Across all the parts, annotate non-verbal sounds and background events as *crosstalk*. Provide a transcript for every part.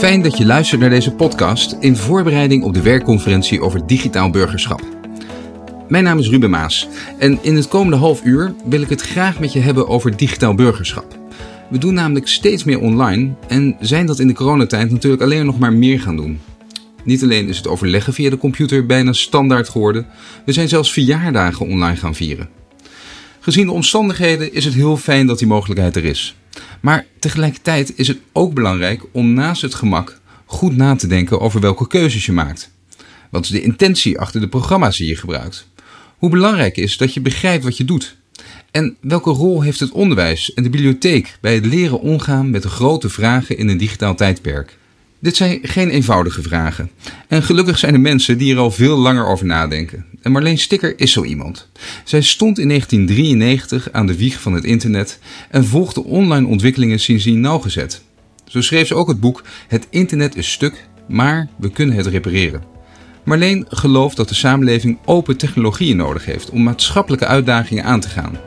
Fijn dat je luistert naar deze podcast in voorbereiding op de werkconferentie over digitaal burgerschap. Mijn naam is Ruben Maas en in het komende half uur wil ik het graag met je hebben over digitaal burgerschap. We doen namelijk steeds meer online en zijn dat in de coronatijd natuurlijk alleen nog maar meer gaan doen. Niet alleen is het overleggen via de computer bijna standaard geworden, we zijn zelfs verjaardagen online gaan vieren. Gezien de omstandigheden is het heel fijn dat die mogelijkheid er is. Maar tegelijkertijd is het ook belangrijk om naast het gemak goed na te denken over welke keuzes je maakt. Wat is de intentie achter de programma's die je gebruikt? Hoe belangrijk is dat je begrijpt wat je doet? En welke rol heeft het onderwijs en de bibliotheek bij het leren omgaan met de grote vragen in een digitaal tijdperk? Dit zijn geen eenvoudige vragen. En gelukkig zijn er mensen die er al veel langer over nadenken. En Marleen Sticker is zo iemand. Zij stond in 1993 aan de wieg van het internet en volgde online ontwikkelingen sindsdien nauwgezet. Zo schreef ze ook het boek Het internet is stuk, maar we kunnen het repareren. Marleen gelooft dat de samenleving open technologieën nodig heeft om maatschappelijke uitdagingen aan te gaan.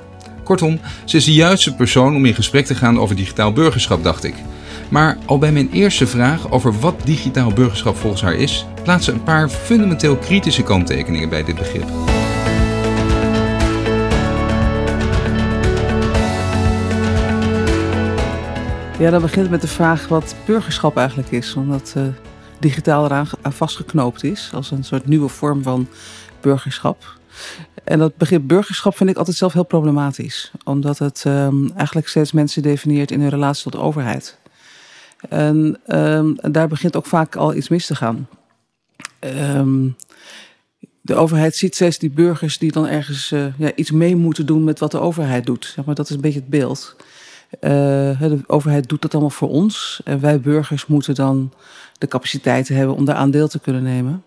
Kortom, ze is de juiste persoon om in gesprek te gaan over digitaal burgerschap, dacht ik. Maar al bij mijn eerste vraag over wat digitaal burgerschap volgens haar is, plaatst ze een paar fundamenteel kritische kanttekeningen bij dit begrip. Ja, dan begint met de vraag wat burgerschap eigenlijk is. Omdat uh, digitaal eraan vastgeknoopt is als een soort nieuwe vorm van burgerschap. En dat begrip burgerschap vind ik altijd zelf heel problematisch. Omdat het um, eigenlijk steeds mensen definieert in hun relatie tot de overheid. En, um, daar begint ook vaak al iets mis te gaan. Um, de overheid ziet steeds die burgers die dan ergens uh, ja, iets mee moeten doen met wat de overheid doet. Zeg maar, dat is een beetje het beeld. Uh, de overheid doet dat allemaal voor ons. En wij burgers moeten dan de capaciteiten hebben om daar aan deel te kunnen nemen.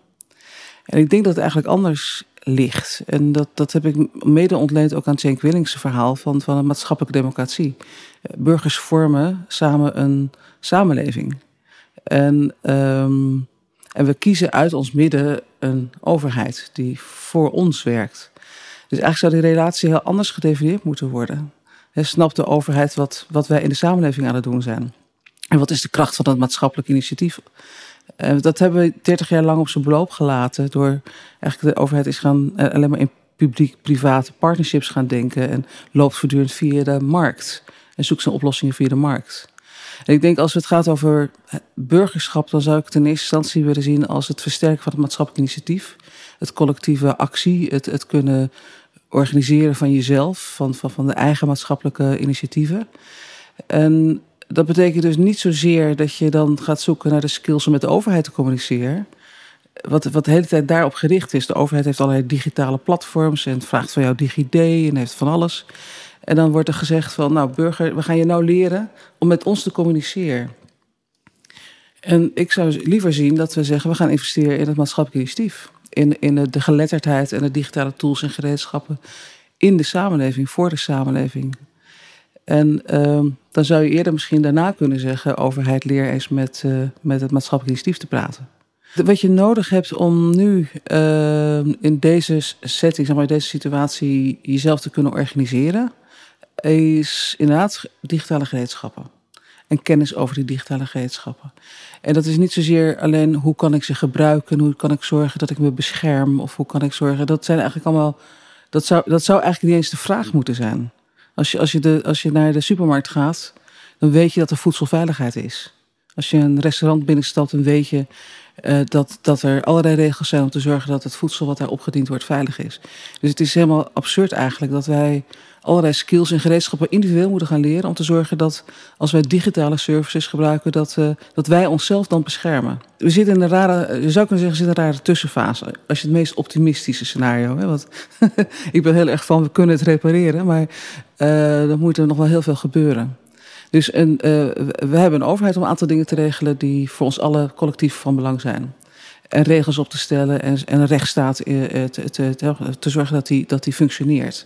En ik denk dat het eigenlijk anders ligt. En dat, dat heb ik mede ontleend ook aan Cenk Willings verhaal van, van een maatschappelijke democratie. Burgers vormen samen een samenleving. En, um, en we kiezen uit ons midden een overheid die voor ons werkt. Dus eigenlijk zou die relatie heel anders gedefinieerd moeten worden. He, snapt de overheid wat, wat wij in de samenleving aan het doen zijn? En wat is de kracht van dat maatschappelijk initiatief? Uh, dat hebben we 30 jaar lang op zijn beloop gelaten. Door eigenlijk de overheid is gaan uh, alleen maar in publiek-private partnerships gaan denken. En loopt voortdurend via de markt. En zoekt zijn oplossingen via de markt. Ik denk als het gaat over burgerschap, dan zou ik het in eerste instantie willen zien als het versterken van het maatschappelijk initiatief. Het collectieve actie, het, het kunnen organiseren van jezelf, van, van, van de eigen maatschappelijke initiatieven. En dat betekent dus niet zozeer dat je dan gaat zoeken naar de skills om met de overheid te communiceren. Wat, wat de hele tijd daarop gericht is. De overheid heeft allerlei digitale platforms en vraagt van jou DigiD en heeft van alles. En dan wordt er gezegd van, nou burger, we gaan je nou leren om met ons te communiceren. En ik zou liever zien dat we zeggen, we gaan investeren in het maatschappelijk initiatief. In, in de geletterdheid en de digitale tools en gereedschappen in de samenleving, voor de samenleving. En um, dan zou je eerder misschien daarna kunnen zeggen, overheid leer eens met, uh, met het maatschappelijk initiatief te praten. Wat je nodig hebt om nu uh, in deze setting, zeg maar, deze situatie, jezelf te kunnen organiseren, is inderdaad digitale gereedschappen. En kennis over die digitale gereedschappen. En dat is niet zozeer alleen hoe kan ik ze gebruiken, hoe kan ik zorgen dat ik me bescherm, of hoe kan ik zorgen. Dat zijn eigenlijk allemaal. Dat zou, dat zou eigenlijk niet eens de vraag moeten zijn. Als je, als, je de, als je naar de supermarkt gaat, dan weet je dat er voedselveiligheid is. Als je een restaurant binnenstapt, dan weet je uh, dat, dat er allerlei regels zijn om te zorgen dat het voedsel wat daar opgediend wordt veilig is. Dus het is helemaal absurd eigenlijk dat wij allerlei skills en gereedschappen individueel moeten gaan leren om te zorgen dat als wij digitale services gebruiken, dat, uh, dat wij onszelf dan beschermen. We zitten in een rare, je zou kunnen zeggen, zitten in een rare tussenfase. Als je het meest optimistische scenario, hè, want *laughs* ik ben heel erg van we kunnen het repareren, maar uh, dan moet er nog wel heel veel gebeuren. Dus een, uh, we hebben een overheid om een aantal dingen te regelen die voor ons alle collectief van belang zijn. En regels op te stellen en, en een rechtsstaat te, te, te, te zorgen dat die, dat die functioneert.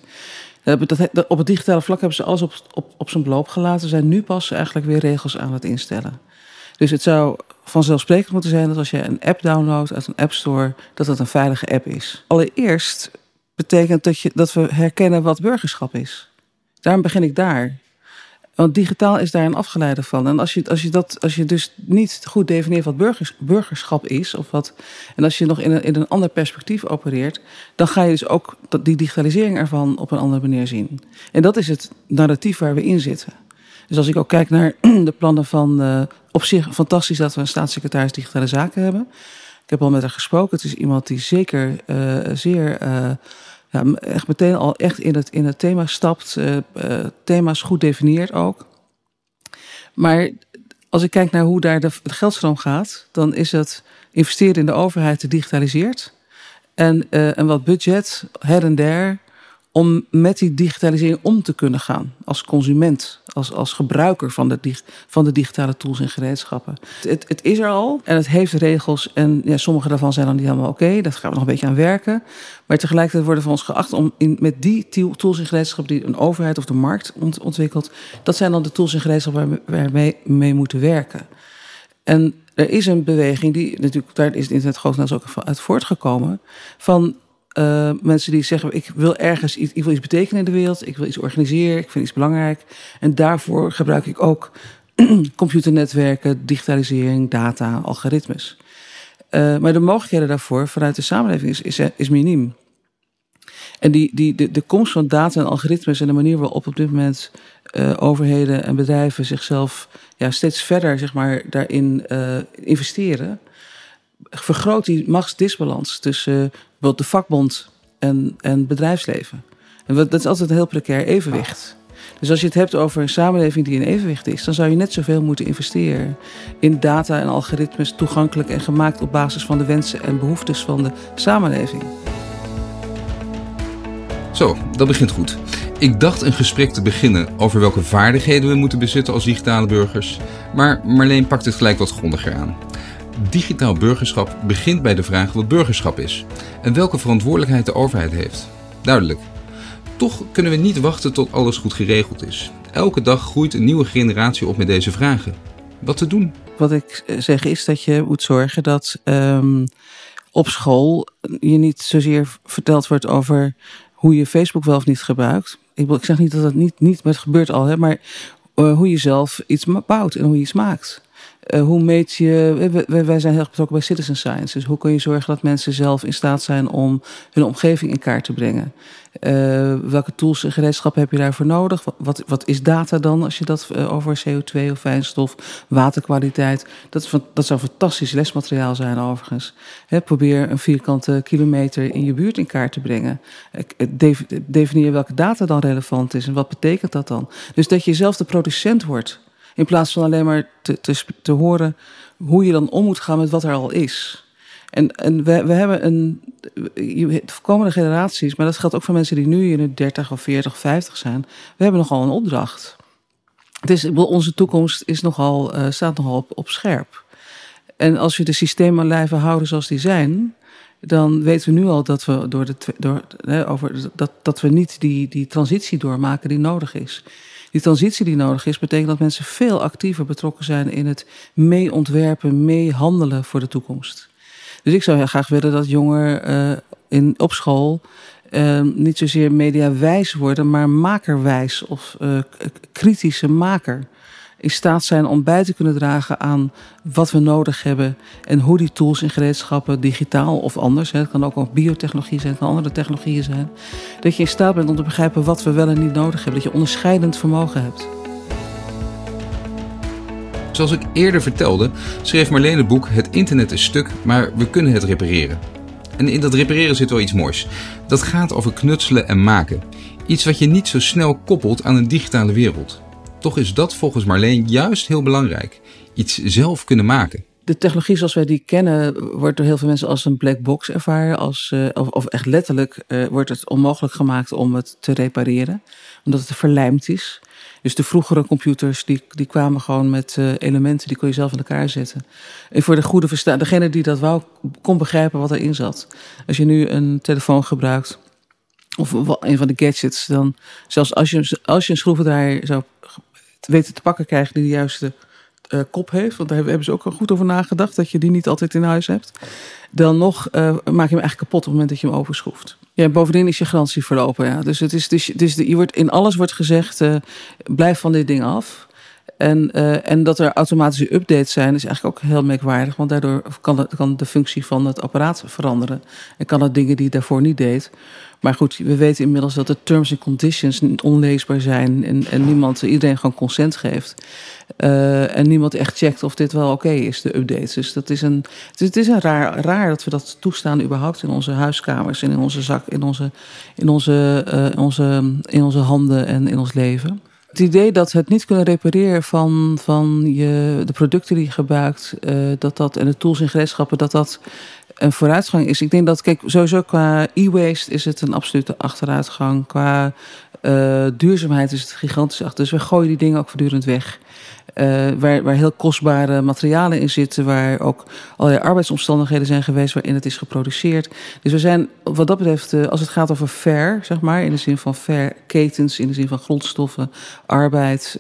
Dat, op het digitale vlak hebben ze alles op, op, op zijn beloop gelaten. Ze zijn nu pas eigenlijk weer regels aan het instellen. Dus het zou vanzelfsprekend moeten zijn dat als je een app downloadt uit een app store, dat dat een veilige app is. Allereerst betekent dat, je, dat we herkennen wat burgerschap is. Daarom begin ik daar. Want digitaal is daar een afgeleide van. En als je, als je, dat, als je dus niet goed definieert wat burgers, burgerschap is, of wat, en als je nog in een, in een ander perspectief opereert, dan ga je dus ook die digitalisering ervan op een andere manier zien. En dat is het narratief waar we in zitten. Dus als ik ook kijk naar *clears throat* de plannen van. Uh, op zich fantastisch dat we een staatssecretaris digitale zaken hebben. Ik heb al met haar gesproken. Het is iemand die zeker uh, zeer. Uh, ja, echt meteen al echt in het, in het thema stapt. thema's goed definieert ook. Maar als ik kijk naar hoe daar de, geldstroom gaat, dan is het investeren in de overheid digitaliseerd. En, en wat budget her en der om met die digitalisering om te kunnen gaan als consument, als, als gebruiker van de, van de digitale tools en gereedschappen. Het, het is er al en het heeft regels en ja, sommige daarvan zijn dan niet helemaal oké, daar gaan we nog een beetje aan werken. Maar tegelijkertijd worden we ons geacht om in, met die tools en gereedschappen die een overheid of de markt ontwikkelt, dat zijn dan de tools en gereedschappen waarmee we mee moeten werken. En er is een beweging die natuurlijk, daar is het internet grotendeels ook uit voortgekomen, van uh, mensen die zeggen: Ik wil ergens iets, ik wil iets betekenen in de wereld, ik wil iets organiseren, ik vind iets belangrijk. En daarvoor gebruik ik ook *clears throat* computernetwerken, digitalisering, data, algoritmes. Uh, maar de mogelijkheden daarvoor vanuit de samenleving is, is, miniem. En die, die, de, de komst van data en algoritmes en de manier waarop op dit moment uh, overheden en bedrijven zichzelf ja, steeds verder zeg maar, daarin investeren, vergroot die machtsdisbalans tussen bijvoorbeeld de vakbond en, en bedrijfsleven. En dat is altijd een heel precair evenwicht. Dus als je het hebt over een samenleving die in evenwicht is, dan zou je net zoveel moeten investeren in data en algoritmes toegankelijk en gemaakt op basis van de wensen en behoeftes van de samenleving. Zo, dat begint goed. Ik dacht een gesprek te beginnen over welke vaardigheden we moeten bezitten als digitale burgers, maar Marleen pakt het gelijk wat grondiger aan. Digitaal burgerschap begint bij de vraag wat burgerschap is en welke verantwoordelijkheid de overheid heeft. Duidelijk. Toch kunnen we niet wachten tot alles goed geregeld is. Elke dag groeit een nieuwe generatie op met deze vragen. Wat te doen? Wat ik zeg is dat je moet zorgen dat um, op school je niet zozeer verteld wordt over hoe je Facebook wel of niet gebruikt. Ik, ik zeg niet dat dat niet, niet het gebeurt al, hè, maar uh, hoe je zelf iets bouwt en hoe je iets maakt. Uh, hoe meet je. Wij, wij zijn heel betrokken bij citizen science. Dus hoe kun je zorgen dat mensen zelf in staat zijn om hun omgeving in kaart te brengen? Uh, welke tools en gereedschappen heb je daarvoor nodig? Wat, wat, is data dan als je dat uh, over CO2 of fijnstof, waterkwaliteit? Dat, dat zou fantastisch lesmateriaal zijn overigens. Probeer een vierkante kilometer in je buurt in kaart te brengen. Definieer welke data dan relevant is en wat betekent dat dan? Dus dat je zelf de producent wordt in plaats van alleen maar te, te, te horen hoe je dan om moet gaan met wat er al is. En, en we, we hebben een. De komende generaties, maar dat geldt ook voor mensen die nu in de 30 of 40 of 50 zijn. We hebben nogal een opdracht. Het is, onze toekomst is nogal, uh, staat nogal op, op scherp. En als we de systemen blijven houden zoals die zijn, dan weten we nu al dat we, door de, door, hè, over, dat, dat we niet die, die transitie doormaken die nodig is die transitie die nodig is, betekent dat mensen veel actiever betrokken zijn in het mee ontwerpen, voor de toekomst. Dus ik zou heel graag willen dat jongeren uh, in, op school uh, niet zozeer mediawijs worden, maar makerwijs of uh, kritische maker in staat zijn om bij te kunnen dragen aan wat we nodig hebben en hoe die tools en gereedschappen, digitaal of anders, het kan ook ook biotechnologie zijn, het kan andere technologieën zijn, dat je in staat bent om te begrijpen wat we wel en niet nodig hebben, dat je onderscheidend vermogen hebt. Zoals ik eerder vertelde, schreef Marleen het boek Het internet is stuk, maar we kunnen het repareren. En in dat repareren zit wel iets moois. Dat gaat over knutselen en maken. Iets wat je niet zo snel koppelt aan een digitale wereld. Toch is dat volgens Marleen juist heel belangrijk. Iets zelf kunnen maken. De technologie zoals wij die kennen, wordt door heel veel mensen als een black box ervaren. Als, uh, of, echt letterlijk uh, wordt het onmogelijk gemaakt om het te repareren. Omdat het verlijmd is. Dus de vroegere computers die, die kwamen gewoon met uh, elementen die kon je zelf in elkaar zetten. En voor de goede verstaan, degene die dat wou, kon begrijpen wat erin zat. Als je nu een telefoon gebruikt, of een van de gadgets, dan zelfs als je, als je een schroevendraaier zou weten te pakken krijgen die de juiste uh, kop heeft. Want daar hebben ze ook al goed over nagedacht. Dat je die niet altijd in huis hebt. Dan nog uh, maak je hem eigenlijk kapot op het moment dat je hem overschroeft. Ja, bovendien is je garantie verlopen. Ja. Dus, het is, dus, dus je wordt, in alles wordt gezegd, uh, blijf van dit ding af. En, en dat er automatische updates zijn, is eigenlijk ook heel merkwaardig. Want daardoor kan, het, kan de functie van het apparaat veranderen. En kan het dingen die het daarvoor niet deed. Maar goed, we weten inmiddels dat de terms and conditions onleesbaar zijn. En, en niemand, iedereen gewoon consent geeft. Uh, en niemand echt checkt of dit wel oké is, de updates. Dus dat is een, het is een raar, raar dat we dat toestaan überhaupt in onze huiskamers en in onze zak, in onze, in onze, uh, onze, in onze handen en in ons leven. Het idee dat het niet kunnen repareren van, van je, de producten die je gebruikt, uh, dat dat, en de tools en gereedschappen, dat dat een vooruitgang is. Ik denk dat, kijk, sowieso qua e-waste is het een absolute achteruitgang. Qua uh, duurzaamheid is het gigantisch achter. Dus we gooien die dingen ook voortdurend weg. Uh, waar, waar heel kostbare materialen in zitten, waar ook allerlei arbeidsomstandigheden zijn geweest waarin het is geproduceerd. Dus we zijn wat dat betreft, uh, als het gaat over fair, zeg maar, in de zin van fair ketens, in de zin van grondstoffen, arbeid,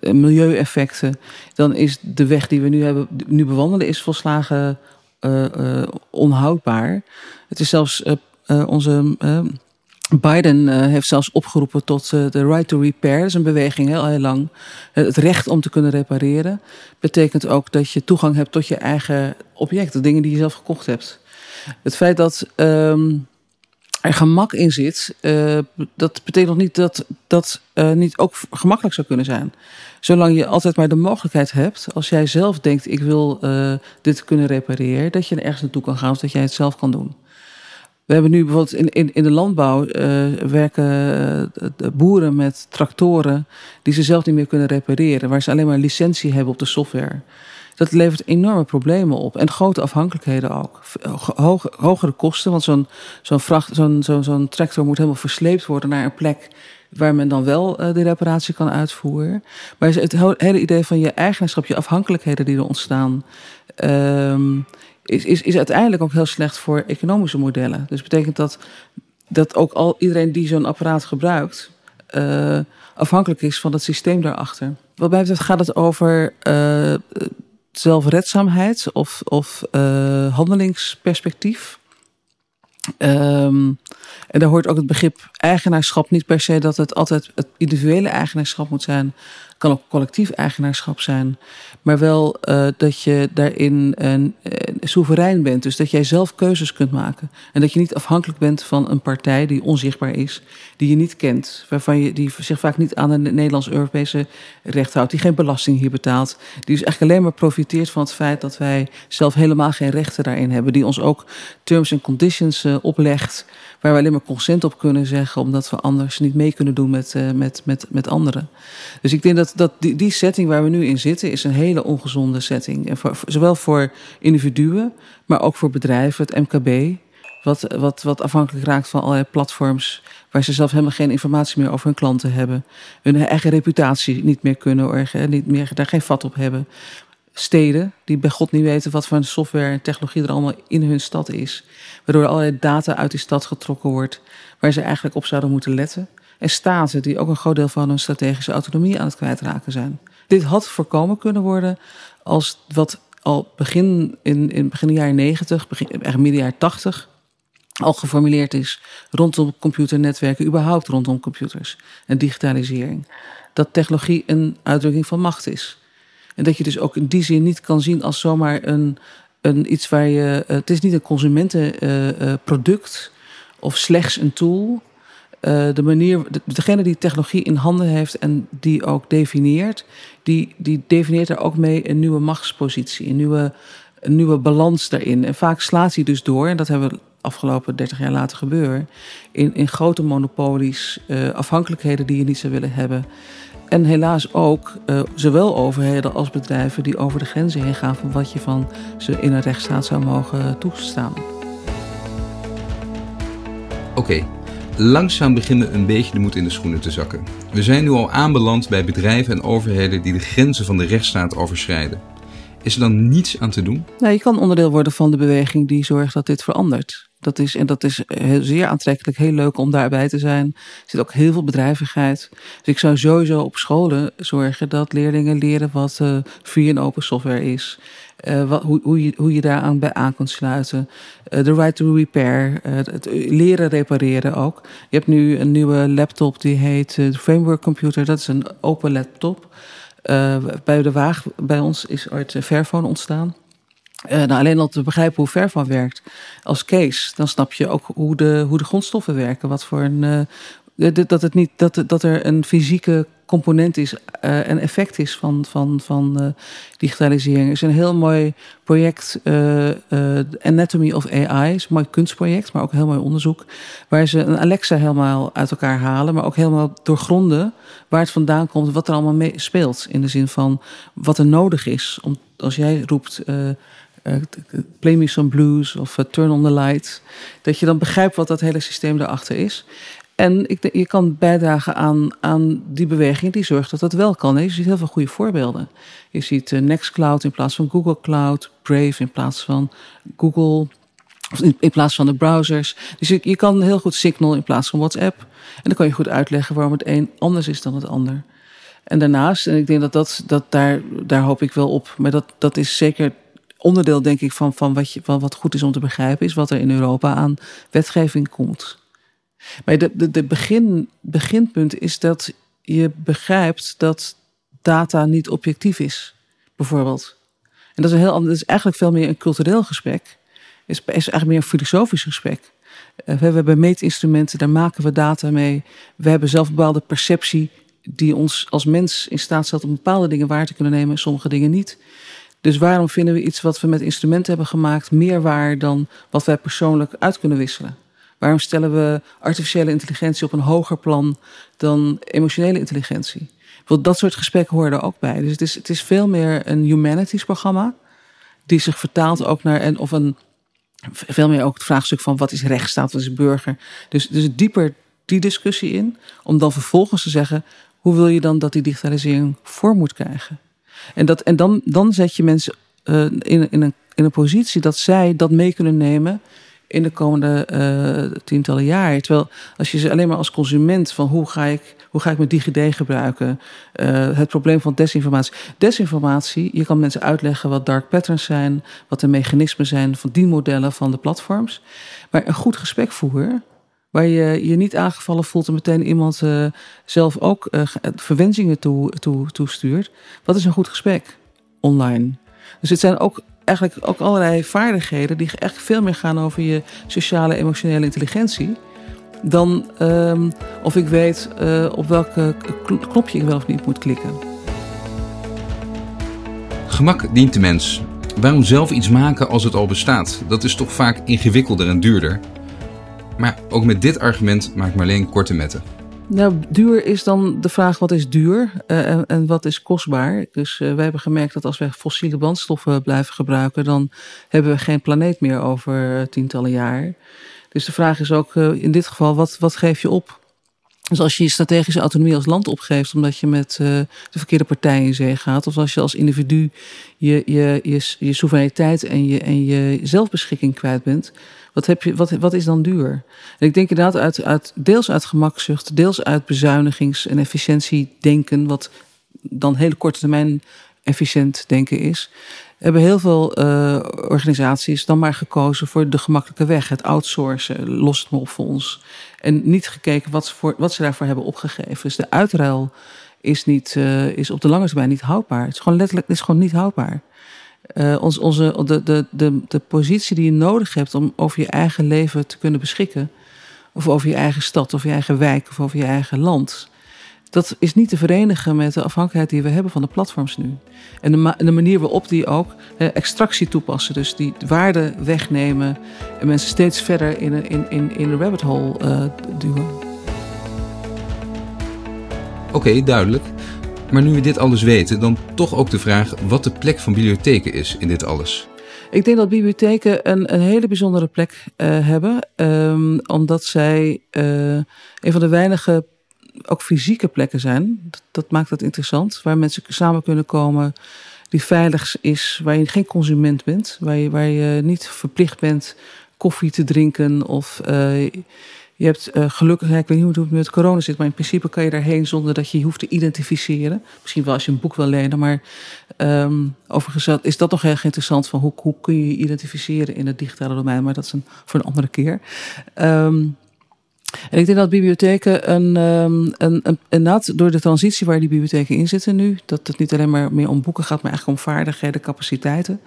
milieueffecten, dan is de weg die we nu hebben, nu bewandelen, is volslagen onhoudbaar. Het is zelfs onze Biden heeft zelfs opgeroepen tot de right to repair. Dat is een beweging heel, heel lang. Het recht om te kunnen repareren betekent ook dat je toegang hebt tot je eigen object, de dingen die je zelf gekocht hebt. Het feit dat um, er gemak in zit, uh, dat betekent nog niet dat dat niet ook gemakkelijk zou kunnen zijn. Zolang je altijd maar de mogelijkheid hebt, als jij zelf denkt: ik wil dit kunnen repareren, dat je er ergens naartoe kan gaan of dat jij het zelf kan doen. We hebben nu bijvoorbeeld in, in, in de landbouw werken boeren met tractoren die ze zelf niet meer kunnen repareren, waar ze alleen maar licentie hebben op de software. Dat levert enorme problemen op en grote afhankelijkheden ook. Hoge, hogere kosten, want zo'n zo'n vracht, zo'n zo'n tractor moet helemaal versleept worden naar een plek waar men dan wel uh, de reparatie kan uitvoeren. Maar het hele idee van je eigenaarschap, je afhankelijkheden die er ontstaan. Um, is, is, is uiteindelijk ook heel slecht voor economische modellen. Dus betekent dat dat ook al iedereen die zo'n apparaat gebruikt, uh, afhankelijk is van het systeem daarachter. Wat mij betreft gaat het over zelfredzaamheid of, of uh, handelingsperspectief. Um, en daar hoort ook het begrip eigenaarschap niet per se dat het altijd het individuele eigenaarschap moet zijn. Het kan ook collectief eigenaarschap zijn. Maar wel uh, dat je daarin een, een, soeverein bent. Dus dat jij zelf keuzes kunt maken. En dat je niet afhankelijk bent van een partij die onzichtbaar is, die je niet kent. Waarvan je, die zich vaak niet aan het Nederlands-Europese recht houdt. Die geen belasting hier betaalt. Die dus eigenlijk alleen maar profiteert van het feit dat wij zelf helemaal geen rechten daarin hebben. Die ons ook terms and conditions uh, oplegt waar we alleen maar consent op kunnen zeggen, omdat we anders niet mee kunnen doen met, uh, met, met, met anderen. Dus ik denk dat, dat die, die setting waar we nu in zitten, is een hele ongezonde setting. Zowel voor individuen, maar ook voor bedrijven, het MKB. Wat, wat, wat afhankelijk raakt van allerlei platforms waar ze zelf helemaal geen informatie meer over hun klanten hebben. Hun eigen reputatie niet meer kunnen, of niet meer, daar geen vat op hebben steden die bij God niet weten wat voor software en technologie er allemaal in hun stad is. Waardoor er allerlei data uit die stad getrokken wordt waar ze eigenlijk op zouden moeten letten. En staten die ook een groot deel van hun strategische autonomie aan het kwijtraken zijn. Dit had voorkomen kunnen worden als wat al begin in, in begin jaren 90, begin, midden jaren 80 al geformuleerd is rondom computernetwerken, überhaupt rondom computers en digitalisering. Dat technologie een uitdrukking van macht is. En dat je dus ook in die zin niet kan zien als zomaar een, een iets waar je. Uh, het is niet een consumentenproduct uh, of slechts een tool. de manier, de, degene die technologie in handen heeft en die ook definieert, die, die definieert er ook mee een nieuwe machtspositie, een nieuwe, een nieuwe balans daarin. En vaak slaat hij dus door, en dat hebben we afgelopen 30 jaar laten gebeuren, in, in grote monopolies, afhankelijkheden die je niet zou willen hebben. En helaas ook uh, zowel overheden als bedrijven die over de grenzen heen gaan van wat je van ze in een rechtsstaat zou mogen toestaan. Oké, okay. langzaam beginnen een beetje de moed in de schoenen te zakken. We zijn nu al aanbeland bij bedrijven en overheden die de grenzen van de rechtsstaat overschrijden. Is er dan niets aan te doen? Nou, je kan onderdeel worden van de beweging die zorgt dat dit verandert. Dat is, en dat is heel, zeer aantrekkelijk, heel leuk om daarbij te zijn. Er zit ook heel veel bedrijvigheid. Dus ik zou sowieso op scholen zorgen dat leerlingen leren wat uh, free en open software is. Uh, wat, hoe, hoe, je, hoe je daaraan bij aan kunt sluiten. De right to repair. Het leren repareren ook. Je hebt nu een nieuwe laptop die heet de Framework Computer. Dat is een open laptop. bij de bij ons is ooit Fairphone ontstaan. Nou, alleen al te begrijpen hoe Fairphone werkt als case, dan snap je ook hoe de, hoe de grondstoffen werken. Wat voor een, dat, het niet, dat, dat er een fysieke component is en effect is van, van, van digitalisering. Er is een heel mooi project, Anatomy of AI, is een mooi kunstproject, maar ook heel mooi onderzoek, waar ze een Alexa helemaal uit elkaar halen, maar ook helemaal doorgronden waar het vandaan komt, wat er allemaal mee speelt. In de zin van wat er nodig is. Om, als jij roept. Play me some blues of turn on the light. Dat je dan begrijpt wat dat hele systeem erachter is. En ik, je kan bijdragen aan, aan die beweging die zorgt dat dat wel kan. Je ziet heel veel goede voorbeelden. Je ziet uh, Nextcloud in plaats van Google Cloud, Brave in plaats van Google, in plaats van de browsers. Dus je, je kan heel goed Signal in plaats van WhatsApp. En dan kan je goed uitleggen waarom het een anders is dan het ander. En daarnaast, en ik denk dat, dat, dat daar, daar hoop ik wel op, maar dat, dat is zeker onderdeel, denk ik, van, van, wat je, van wat goed is om te begrijpen, is wat er in Europa aan wetgeving komt. Maar de, de, begin, beginpunt is dat je begrijpt dat data niet objectief is, bijvoorbeeld. En dat is, een heel, dat is eigenlijk veel meer een cultureel gesprek. Is, is eigenlijk meer een filosofisch gesprek. Uh, we hebben meetinstrumenten, daar maken we data mee. We hebben zelf een bepaalde perceptie die ons als mens in staat stelt om bepaalde dingen waar te kunnen nemen en sommige dingen niet. Dus waarom vinden we iets wat we met instrumenten hebben gemaakt meer waar dan wat wij persoonlijk uit kunnen wisselen? Waarom stellen we artificiële intelligentie op een hoger plan dan emotionele intelligentie? Dat soort gesprekken horen er ook bij. Dus het is, het is veel meer een humanities programma. Die zich vertaalt ook naar en of een veel meer ook het vraagstuk van wat is rechtsstaat, wat is burger. Dus, dus dieper die discussie in, om dan vervolgens te zeggen, hoe wil je dan dat die digitalisering vorm moet krijgen? En, dat, en dan, dan zet je mensen uh, in, in, een, in een positie dat zij dat mee kunnen nemen in de komende uh, tientallen jaren. Terwijl als je ze alleen maar als consument van hoe ga ik, hoe ga ik mijn DigiD gebruiken, uh, het probleem van desinformatie. Desinformatie, je kan mensen uitleggen wat dark patterns zijn, wat de mechanismen zijn van die modellen van de platforms. Maar een goed gesprek voeren, waar je je niet aangevallen voelt en meteen iemand uh, zelf ook verwensingen toe, toe, toestuurt. Wat is een goed gesprek online? Dus het zijn ook eigenlijk ook allerlei vaardigheden die echt veel meer gaan over je sociale emotionele intelligentie. Dan um, of ik weet uh, op welke knopje ik wel of niet moet klikken. Gemak dient de mens. Waarom zelf iets maken als het al bestaat? Dat is toch vaak ingewikkelder en duurder. Maar ook met dit argument maakt Marleen korte metten. Nou, duur is dan de vraag wat is duur uh, en, wat is kostbaar. Dus uh, wij hebben gemerkt dat als we fossiele brandstoffen blijven gebruiken, dan hebben we geen planeet meer over tientallen jaar. Dus de vraag is ook in dit geval, wat, wat geef je op? Dus als je je strategische autonomie als land opgeeft omdat je met de verkeerde partij in zee gaat, of als je als individu je, je, je, je soevereiniteit en je, en je zelfbeschikking kwijt bent, wat, heb je, wat, wat is dan duur? En ik denk inderdaad uit, uit, deels uit gemakzucht, deels uit bezuinigings- en efficiëntiedenken, wat dan hele korte termijn efficiënt denken is, hebben heel veel uh, organisaties dan maar gekozen voor de gemakkelijke weg. Het outsourcen, lost het maar op voor ons. En niet gekeken wat ze, voor, wat ze daarvoor hebben opgegeven. Dus de uitruil is, niet, uh, is op de lange termijn niet houdbaar. Het is gewoon letterlijk het is gewoon niet houdbaar. Uh, ons, onze, de, de, de, positie die je nodig hebt om over je eigen leven te kunnen beschikken. Of over je eigen stad, of je eigen wijk, of over je eigen land. Dat is niet te verenigen met de afhankelijkheid die we hebben van de platforms nu. En de, manier waarop die ook eh, extractie toepassen. Dus die waarde wegnemen en mensen steeds verder in een, in, in, in een rabbit hole uh, duwen. Oké, duidelijk. Maar nu we dit alles weten, dan toch ook de vraag wat de plek van bibliotheken is in dit alles. Ik denk dat bibliotheken een, een hele bijzondere plek uh, hebben, um, omdat zij uh, een van de weinige ook fysieke plekken zijn. Dat, dat, maakt het interessant, waar mensen samen kunnen komen, die veilig is, waar je geen consument bent, waar je, waar je niet verplicht bent koffie te drinken of je hebt uh, gelukkig, ik weet niet hoe het met corona zit, maar in principe kan je daarheen zonder dat je je hoeft te identificeren. Misschien wel als je een boek wil lenen, maar um, overigens is dat nog erg interessant van hoe, hoe kun je je identificeren in het digitale domein, maar dat is een, voor een andere keer. Um, en ik denk dat bibliotheken een, een, een, een, door de transitie waar die bibliotheken in zitten nu, dat het niet alleen maar meer om boeken gaat, maar eigenlijk om vaardigheden, capaciteiten.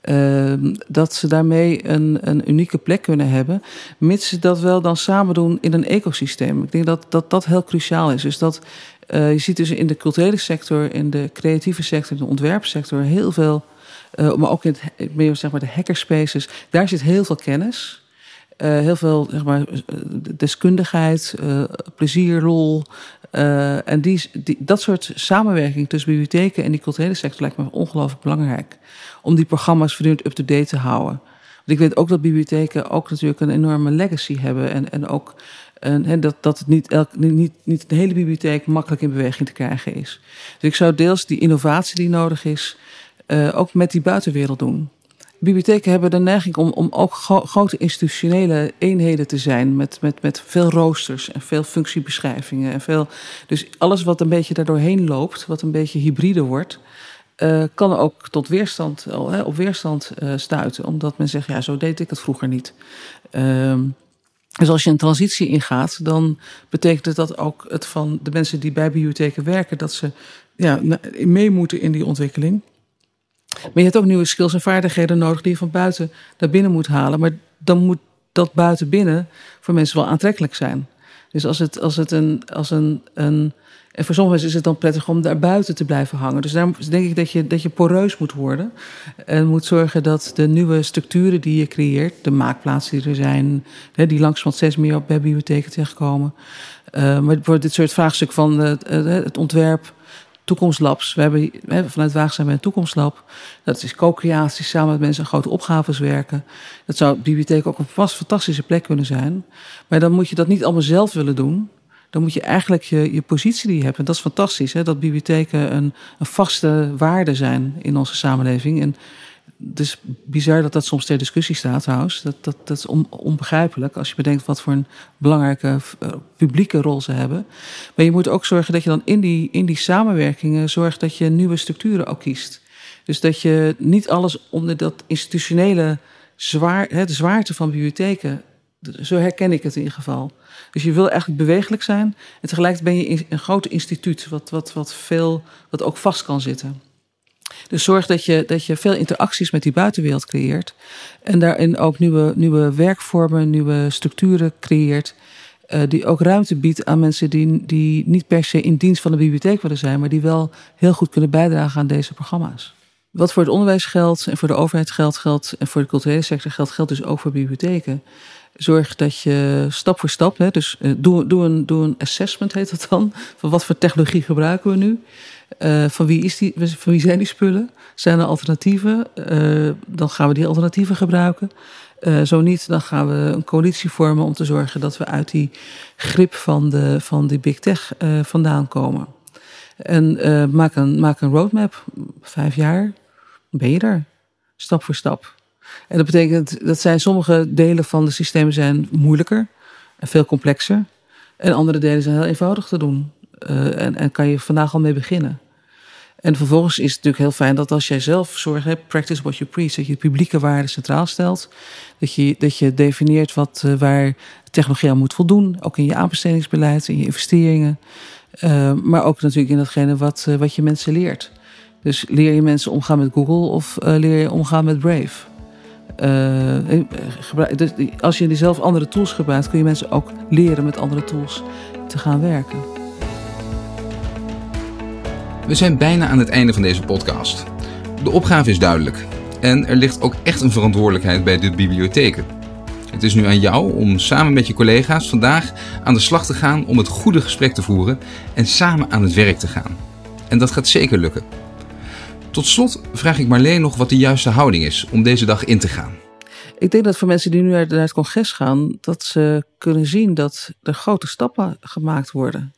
Ehm, dat ze daarmee een, een unieke plek kunnen hebben, mits ze dat wel dan samen doen in een ecosysteem. Ik denk dat dat, dat heel cruciaal is. Dus dat uh, je ziet dus in de culturele sector, in de creatieve sector, in de ontwerpsector heel veel, uh, maar ook in meer zeg maar de hackerspaces, daar zit heel veel kennis. Uh, heel veel zeg maar, deskundigheid, plezier, lol. en die, dat soort samenwerking tussen bibliotheken en die culturele sector lijkt me ongelooflijk belangrijk om die programma's voortdurend up-to-date te houden. Want ik weet ook dat bibliotheken ook natuurlijk een enorme legacy hebben. En, en ook en, dat, dat het niet, elk, niet, niet de hele bibliotheek makkelijk in beweging te krijgen is. Dus ik zou deels die innovatie die nodig is, ook met die buitenwereld doen. Bibliotheken hebben de neiging om, om ook grote institutionele eenheden te zijn. Met, met, met veel roosters en veel functiebeschrijvingen. En veel, dus alles wat een beetje daardoorheen loopt, wat een beetje hybride wordt. Uh, kan ook tot weerstand, op weerstand uh, stuiten. Omdat men zegt, ja, zo deed ik het vroeger niet. Ehm, dus als je een transitie ingaat, dan betekent dat ook het van de mensen die bij bibliotheken werken, dat ze ja, mee moeten in die ontwikkeling. Maar je hebt ook nieuwe skills en vaardigheden nodig die je van buiten naar binnen moet halen. Maar dan moet dat buiten binnen voor mensen wel aantrekkelijk zijn. Dus als het, als het een, als een, een en voor sommige is het dan prettig om daar buiten te blijven hangen. Dus daar denk ik dat je, dat je poreus moet worden. En moet zorgen dat de nieuwe structuren die je creëert, de maakplaatsen die er zijn, die langzamerhand steeds meer op bij bibliotheken terechtkomen. Uh, maar voor dit soort vraagstuk van het ontwerp, toekomstlabs. We hebben vanuit Waagzaam een toekomstlab. Dat is co-creatie, samen met mensen aan grote opgaves werken. Dat zou bibliotheek ook een vast fantastische plek kunnen zijn. Maar dan moet je dat niet allemaal zelf willen doen dan moet je eigenlijk je, je positie die je hebt. En dat is fantastisch, hè, dat bibliotheken een, een vaste waarde zijn in onze samenleving. En het is bizar dat dat soms ter discussie staat trouwens. Dat, dat, dat is onbegrijpelijk als je bedenkt wat voor een belangrijke uh, publieke rol ze hebben. Maar je moet ook zorgen dat je dan in die, in die samenwerkingen zorgt dat je nieuwe structuren ook kiest. Dus dat je niet alles onder dat institutionele zwaar, hè, de zwaarte van bibliotheken zo herken ik het in ieder geval. Dus je wil eigenlijk bewegelijk zijn. En tegelijkertijd ben je een groot instituut, wat, wat, wat, veel, wat ook vast kan zitten. Dus zorg dat je, dat je veel interacties met die buitenwereld creëert. En daarin ook nieuwe, nieuwe werkvormen, nieuwe structuren creëert. Uh, die ook ruimte biedt aan mensen die, die niet per se in dienst van de bibliotheek willen zijn, maar die wel heel goed kunnen bijdragen aan deze programma's. Wat voor het onderwijs geldt en voor de overheid geldt, geldt en voor de culturele sector geldt, geldt dus ook voor bibliotheken zorg dat je stap voor stap, hè, dus uh, doe, doe, een, doe een assessment heet dat dan, van wat voor technologie gebruiken we nu. Uh, van, wie is die, van wie zijn die spullen? Zijn er alternatieven? Uh, dan gaan we die alternatieven gebruiken. zo niet, dan gaan we een coalitie vormen om te zorgen dat we uit die grip van, de, van die big tech vandaan komen. En maak, een, maak een roadmap, vijf jaar, ben je er, stap voor stap. En dat betekent dat zijn sommige delen van de systemen zijn moeilijker en veel complexer. En andere delen zijn heel eenvoudig te doen. Uh, en, en kan je vandaag al mee beginnen. En vervolgens is het natuurlijk heel fijn dat als jij zelf zorg hebt, practice what you preach, dat je de publieke waarde centraal stelt. Dat je, dat je definieert wat, uh, waar technologie aan moet voldoen, ook in je aanbestedingsbeleid, in je investeringen. Uh, maar ook natuurlijk in datgene wat, wat je mensen leert. Dus leer je mensen omgaan met Google of leer je omgaan met Brave? Uh, dus als je zelf andere tools gebruikt, kun je mensen ook leren met andere tools te gaan werken. We zijn bijna aan het einde van deze podcast. De opgave is duidelijk. En er ligt ook echt een verantwoordelijkheid bij de bibliotheken. Het is nu aan jou om samen met je collega's vandaag aan de slag te gaan om het goede gesprek te voeren en samen aan het werk te gaan. En dat gaat zeker lukken. Tot slot vraag ik Marleen nog wat de juiste houding is om deze dag in te gaan. Ik denk dat voor mensen die nu naar het congres gaan, dat ze kunnen zien dat er grote stappen gemaakt worden.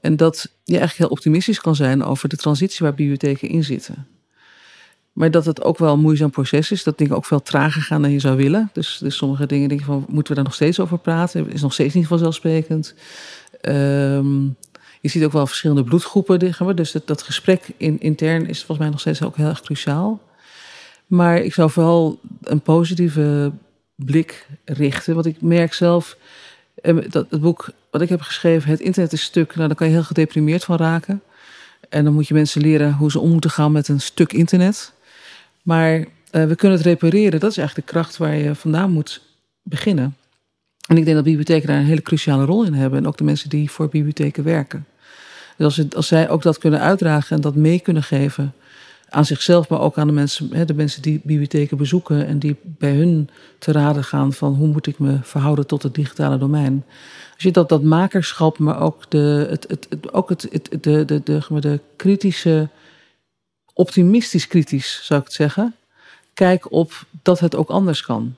En dat je eigenlijk heel optimistisch kan zijn over de transitie waar bibliotheken in zitten. Maar dat het ook wel een moeizaam proces is. Dat dingen ook veel trager gaan dan je zou willen. Dus, dus sommige dingen denk je van, moeten we daar nog steeds over praten? Is nog steeds niet vanzelfsprekend. Um, je ziet ook wel verschillende bloedgroepen. Dus dat, dat gesprek in, intern is volgens mij nog steeds ook heel erg cruciaal. Maar ik zou vooral een positieve blik richten. Want ik merk zelf, ehm, dat het boek wat ik heb geschreven, Het internet is stuk, nou, daar kan je heel gedeprimeerd van raken. En dan moet je mensen leren hoe ze om moeten gaan met een stuk internet. Maar uh, we kunnen het repareren. Dat is eigenlijk de kracht waar je vandaan moet beginnen. En ik denk dat bibliotheken daar een hele cruciale rol in hebben. En ook de mensen die voor bibliotheken werken. Dus als, zij ook dat kunnen uitdragen en dat mee kunnen geven aan zichzelf, maar ook aan de mensen, hè, de mensen die bibliotheken bezoeken en die bij hun te raden gaan van hoe moet ik me verhouden tot het digitale domein. Als je dat, dat makerschap, maar ook de, het, de, de, de, de kritische, optimistisch kritisch zou ik het zeggen, kijk op dat het ook anders kan.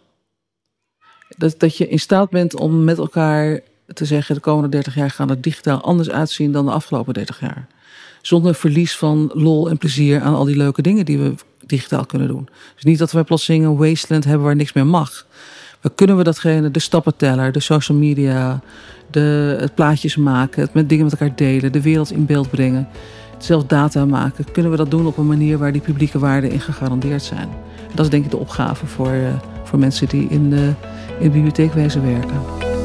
Dat, dat je in staat bent om met elkaar te zeggen: de komende 30 jaar gaan het digitaal anders uitzien dan de afgelopen 30 jaar. Zonder verlies van lol en plezier aan al die leuke dingen die we digitaal kunnen doen. Dus niet dat we plotseling een wasteland hebben waar niks meer mag. Maar kunnen we datgene, de stappenteller, de social media, de, het plaatjes maken, het met dingen met elkaar delen, de wereld in beeld brengen, zelf data maken, kunnen we dat doen op een manier waar die publieke waarden in gegarandeerd zijn? Dat is denk ik de opgave voor, uh, voor mensen die in de, in werken.